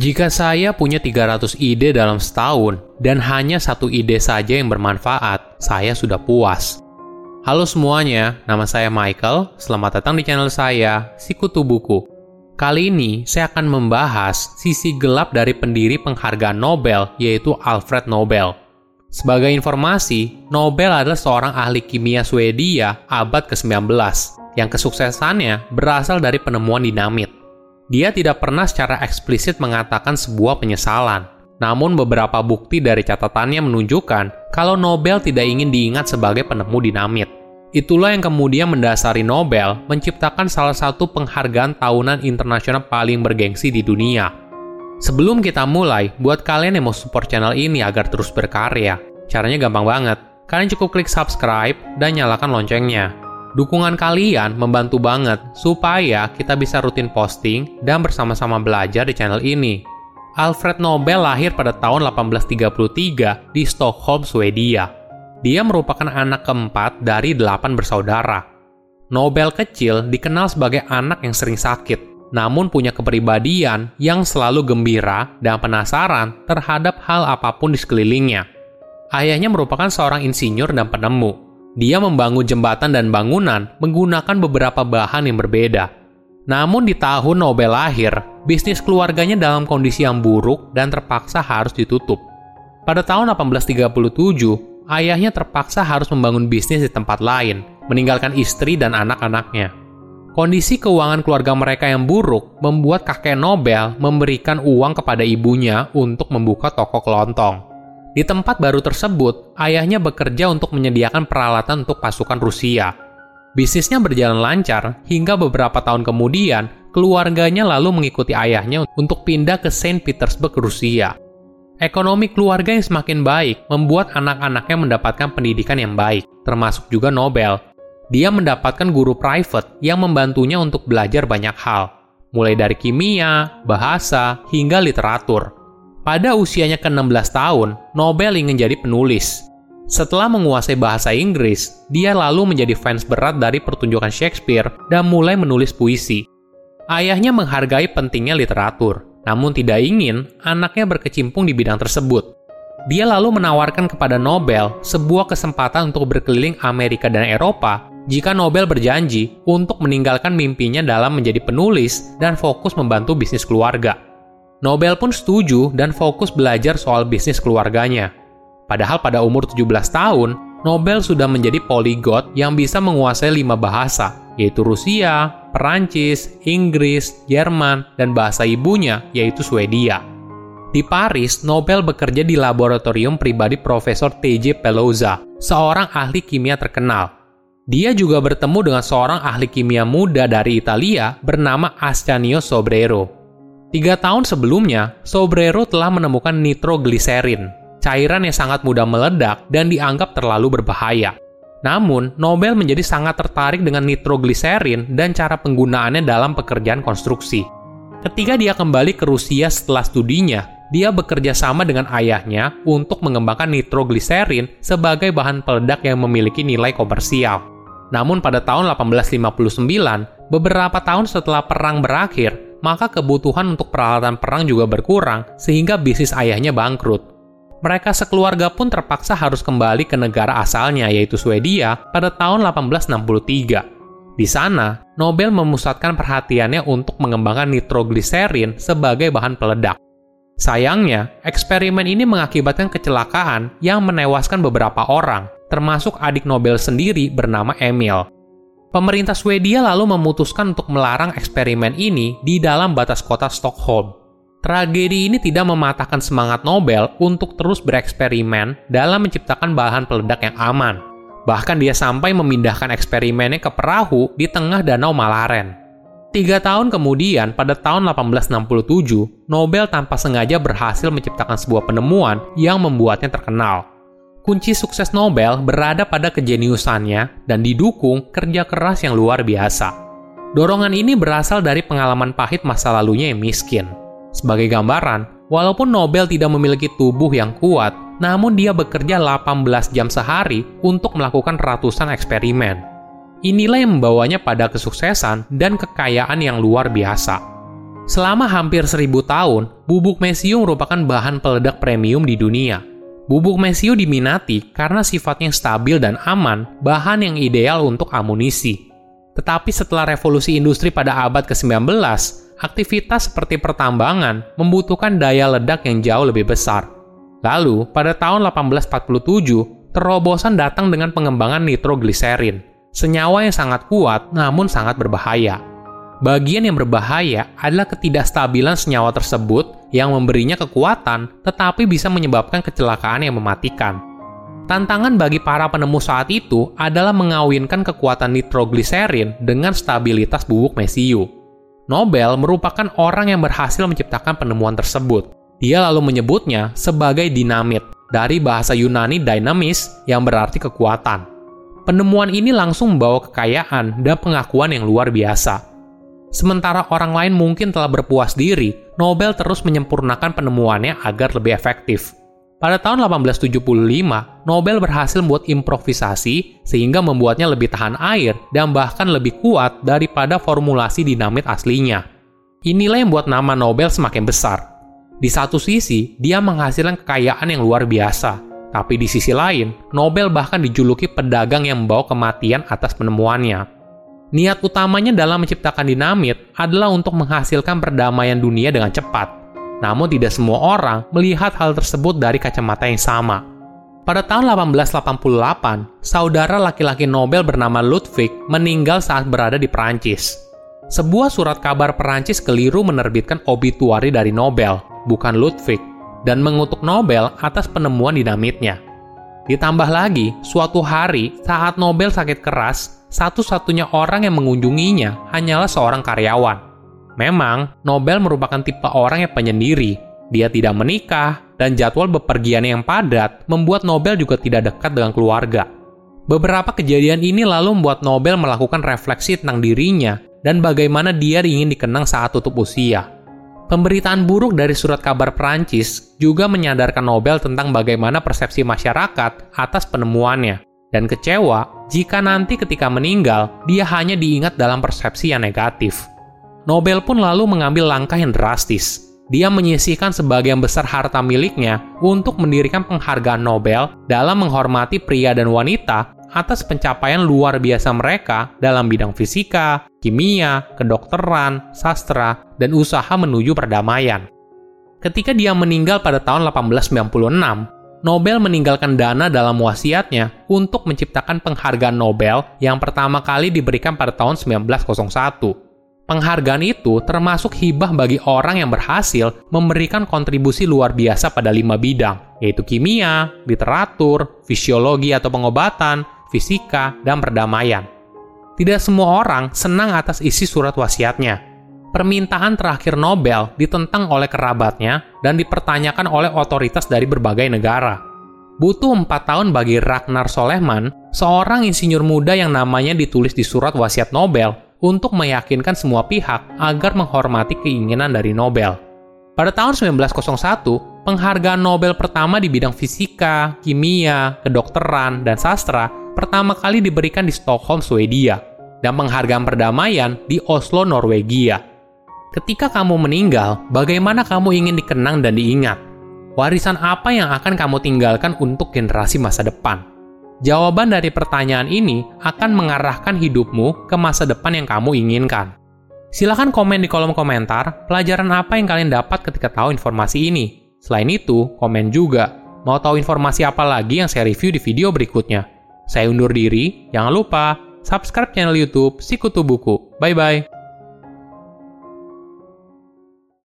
Jika saya punya 300 ide dalam setahun dan hanya satu ide saja yang bermanfaat, saya sudah puas. Halo semuanya, nama saya Michael. Selamat datang di channel saya, Sikutu Buku. Kali ini saya akan membahas sisi gelap dari pendiri penghargaan Nobel, yaitu Alfred Nobel. Sebagai informasi, Nobel adalah seorang ahli kimia Swedia abad ke-19 yang kesuksesannya berasal dari penemuan dinamit. Dia tidak pernah secara eksplisit mengatakan sebuah penyesalan. Namun beberapa bukti dari catatannya menunjukkan kalau Nobel tidak ingin diingat sebagai penemu dinamit. Itulah yang kemudian mendasari Nobel menciptakan salah satu penghargaan tahunan internasional paling bergengsi di dunia. Sebelum kita mulai, buat kalian yang mau support channel ini agar terus berkarya, caranya gampang banget. Kalian cukup klik subscribe dan nyalakan loncengnya. Dukungan kalian membantu banget supaya kita bisa rutin posting dan bersama-sama belajar di channel ini. Alfred Nobel lahir pada tahun 1833 di Stockholm, Swedia. Dia merupakan anak keempat dari delapan bersaudara. Nobel kecil dikenal sebagai anak yang sering sakit, namun punya kepribadian yang selalu gembira dan penasaran terhadap hal apa pun di sekelilingnya. Ayahnya merupakan seorang insinyur dan penemu, dia membangun jembatan dan bangunan menggunakan beberapa bahan yang berbeda. Namun di tahun Nobel lahir, bisnis keluarganya dalam kondisi yang buruk dan terpaksa harus ditutup. Pada tahun 1837, ayahnya terpaksa harus membangun bisnis di tempat lain, meninggalkan istri dan anak-anaknya. Kondisi keuangan keluarga mereka yang buruk membuat kakek Nobel memberikan uang kepada ibunya untuk membuka toko kelontong. Di tempat baru tersebut, ayahnya bekerja untuk menyediakan peralatan untuk pasukan Rusia. Bisnisnya berjalan lancar hingga beberapa tahun kemudian, keluarganya lalu mengikuti ayahnya untuk pindah ke Saint Petersburg, Rusia. Ekonomi keluarga yang semakin baik membuat anak-anaknya mendapatkan pendidikan yang baik, termasuk juga Nobel. Dia mendapatkan guru private yang membantunya untuk belajar banyak hal, mulai dari kimia, bahasa, hingga literatur. Pada usianya ke-16 tahun, Nobel ingin jadi penulis. Setelah menguasai bahasa Inggris, dia lalu menjadi fans berat dari pertunjukan Shakespeare dan mulai menulis puisi. Ayahnya menghargai pentingnya literatur, namun tidak ingin anaknya berkecimpung di bidang tersebut. Dia lalu menawarkan kepada Nobel sebuah kesempatan untuk berkeliling Amerika dan Eropa jika Nobel berjanji untuk meninggalkan mimpinya dalam menjadi penulis dan fokus membantu bisnis keluarga. Nobel pun setuju dan fokus belajar soal bisnis keluarganya. Padahal pada umur 17 tahun, Nobel sudah menjadi poligot yang bisa menguasai lima bahasa, yaitu Rusia, Perancis, Inggris, Jerman, dan bahasa ibunya, yaitu Swedia. Di Paris, Nobel bekerja di laboratorium pribadi Profesor T.J. Pelosa, seorang ahli kimia terkenal. Dia juga bertemu dengan seorang ahli kimia muda dari Italia bernama Ascanio Sobrero. Tiga tahun sebelumnya, Sobrero telah menemukan nitrogliserin, cairan yang sangat mudah meledak dan dianggap terlalu berbahaya. Namun, Nobel menjadi sangat tertarik dengan nitrogliserin dan cara penggunaannya dalam pekerjaan konstruksi. Ketika dia kembali ke Rusia setelah studinya, dia bekerja sama dengan ayahnya untuk mengembangkan nitrogliserin sebagai bahan peledak yang memiliki nilai komersial. Namun pada tahun 1859, beberapa tahun setelah perang berakhir, maka kebutuhan untuk peralatan perang juga berkurang sehingga bisnis ayahnya bangkrut. Mereka sekeluarga pun terpaksa harus kembali ke negara asalnya yaitu Swedia pada tahun 1863. Di sana, Nobel memusatkan perhatiannya untuk mengembangkan nitrogliserin sebagai bahan peledak. Sayangnya, eksperimen ini mengakibatkan kecelakaan yang menewaskan beberapa orang, termasuk adik Nobel sendiri bernama Emil. Pemerintah Swedia lalu memutuskan untuk melarang eksperimen ini di dalam batas kota Stockholm. Tragedi ini tidak mematahkan semangat Nobel untuk terus bereksperimen dalam menciptakan bahan peledak yang aman. Bahkan dia sampai memindahkan eksperimennya ke perahu di tengah danau Malaren. Tiga tahun kemudian, pada tahun 1867, Nobel tanpa sengaja berhasil menciptakan sebuah penemuan yang membuatnya terkenal. Kunci sukses Nobel berada pada kejeniusannya dan didukung kerja keras yang luar biasa. Dorongan ini berasal dari pengalaman pahit masa lalunya yang miskin. Sebagai gambaran, walaupun Nobel tidak memiliki tubuh yang kuat, namun dia bekerja 18 jam sehari untuk melakukan ratusan eksperimen. Inilah yang membawanya pada kesuksesan dan kekayaan yang luar biasa. Selama hampir seribu tahun, bubuk mesiu merupakan bahan peledak premium di dunia. Bubuk mesiu diminati karena sifatnya stabil dan aman, bahan yang ideal untuk amunisi. Tetapi setelah revolusi industri pada abad ke-19, aktivitas seperti pertambangan membutuhkan daya ledak yang jauh lebih besar. Lalu, pada tahun 1847, terobosan datang dengan pengembangan nitrogliserin, senyawa yang sangat kuat namun sangat berbahaya. Bagian yang berbahaya adalah ketidakstabilan senyawa tersebut yang memberinya kekuatan tetapi bisa menyebabkan kecelakaan yang mematikan. Tantangan bagi para penemu saat itu adalah mengawinkan kekuatan nitrogliserin dengan stabilitas bubuk mesiu. Nobel merupakan orang yang berhasil menciptakan penemuan tersebut. Dia lalu menyebutnya sebagai dinamit, dari bahasa Yunani dynamis yang berarti kekuatan. Penemuan ini langsung membawa kekayaan dan pengakuan yang luar biasa. Sementara orang lain mungkin telah berpuas diri, Nobel terus menyempurnakan penemuannya agar lebih efektif. Pada tahun 1875, Nobel berhasil membuat improvisasi sehingga membuatnya lebih tahan air dan bahkan lebih kuat daripada formulasi dinamit aslinya. Inilah yang membuat nama Nobel semakin besar. Di satu sisi, dia menghasilkan kekayaan yang luar biasa, tapi di sisi lain, Nobel bahkan dijuluki pedagang yang membawa kematian atas penemuannya. Niat utamanya dalam menciptakan dinamit adalah untuk menghasilkan perdamaian dunia dengan cepat namun tidak semua orang melihat hal tersebut dari kacamata yang sama. Pada tahun 1888, saudara laki-laki Nobel bernama Ludwig meninggal saat berada di Perancis. Sebuah surat kabar Perancis keliru menerbitkan obituari dari Nobel, bukan Ludwig, dan mengutuk Nobel atas penemuan dinamitnya. Ditambah lagi, suatu hari saat Nobel sakit keras, satu-satunya orang yang mengunjunginya hanyalah seorang karyawan. Memang, Nobel merupakan tipe orang yang penyendiri. Dia tidak menikah, dan jadwal bepergian yang padat membuat Nobel juga tidak dekat dengan keluarga. Beberapa kejadian ini lalu membuat Nobel melakukan refleksi tentang dirinya dan bagaimana dia ingin dikenang saat tutup usia. Pemberitaan buruk dari surat kabar Perancis juga menyadarkan Nobel tentang bagaimana persepsi masyarakat atas penemuannya, dan kecewa jika nanti ketika meninggal dia hanya diingat dalam persepsi yang negatif. Nobel pun lalu mengambil langkah yang drastis. Dia menyisihkan sebagian besar harta miliknya untuk mendirikan penghargaan Nobel dalam menghormati pria dan wanita atas pencapaian luar biasa mereka dalam bidang fisika, kimia, kedokteran, sastra, dan usaha menuju perdamaian. Ketika dia meninggal pada tahun 1896, Nobel meninggalkan dana dalam wasiatnya untuk menciptakan penghargaan Nobel yang pertama kali diberikan pada tahun 1901. Penghargaan itu termasuk hibah bagi orang yang berhasil memberikan kontribusi luar biasa pada lima bidang, yaitu kimia, literatur, fisiologi atau pengobatan, fisika, dan perdamaian. Tidak semua orang senang atas isi surat wasiatnya. Permintaan terakhir Nobel ditentang oleh kerabatnya dan dipertanyakan oleh otoritas dari berbagai negara. Butuh empat tahun bagi Ragnar Soleman, seorang insinyur muda yang namanya ditulis di surat wasiat Nobel, untuk meyakinkan semua pihak agar menghormati keinginan dari Nobel. Pada tahun 1901, penghargaan Nobel pertama di bidang fisika, kimia, kedokteran, dan sastra pertama kali diberikan di Stockholm, Swedia, dan penghargaan perdamaian di Oslo, Norwegia. Ketika kamu meninggal, bagaimana kamu ingin dikenang dan diingat? Warisan apa yang akan kamu tinggalkan untuk generasi masa depan? Jawaban dari pertanyaan ini akan mengarahkan hidupmu ke masa depan yang kamu inginkan. Silahkan komen di kolom komentar pelajaran apa yang kalian dapat ketika tahu informasi ini. Selain itu, komen juga mau tahu informasi apa lagi yang saya review di video berikutnya. Saya undur diri, jangan lupa subscribe channel YouTube Sikutu Buku. Bye bye.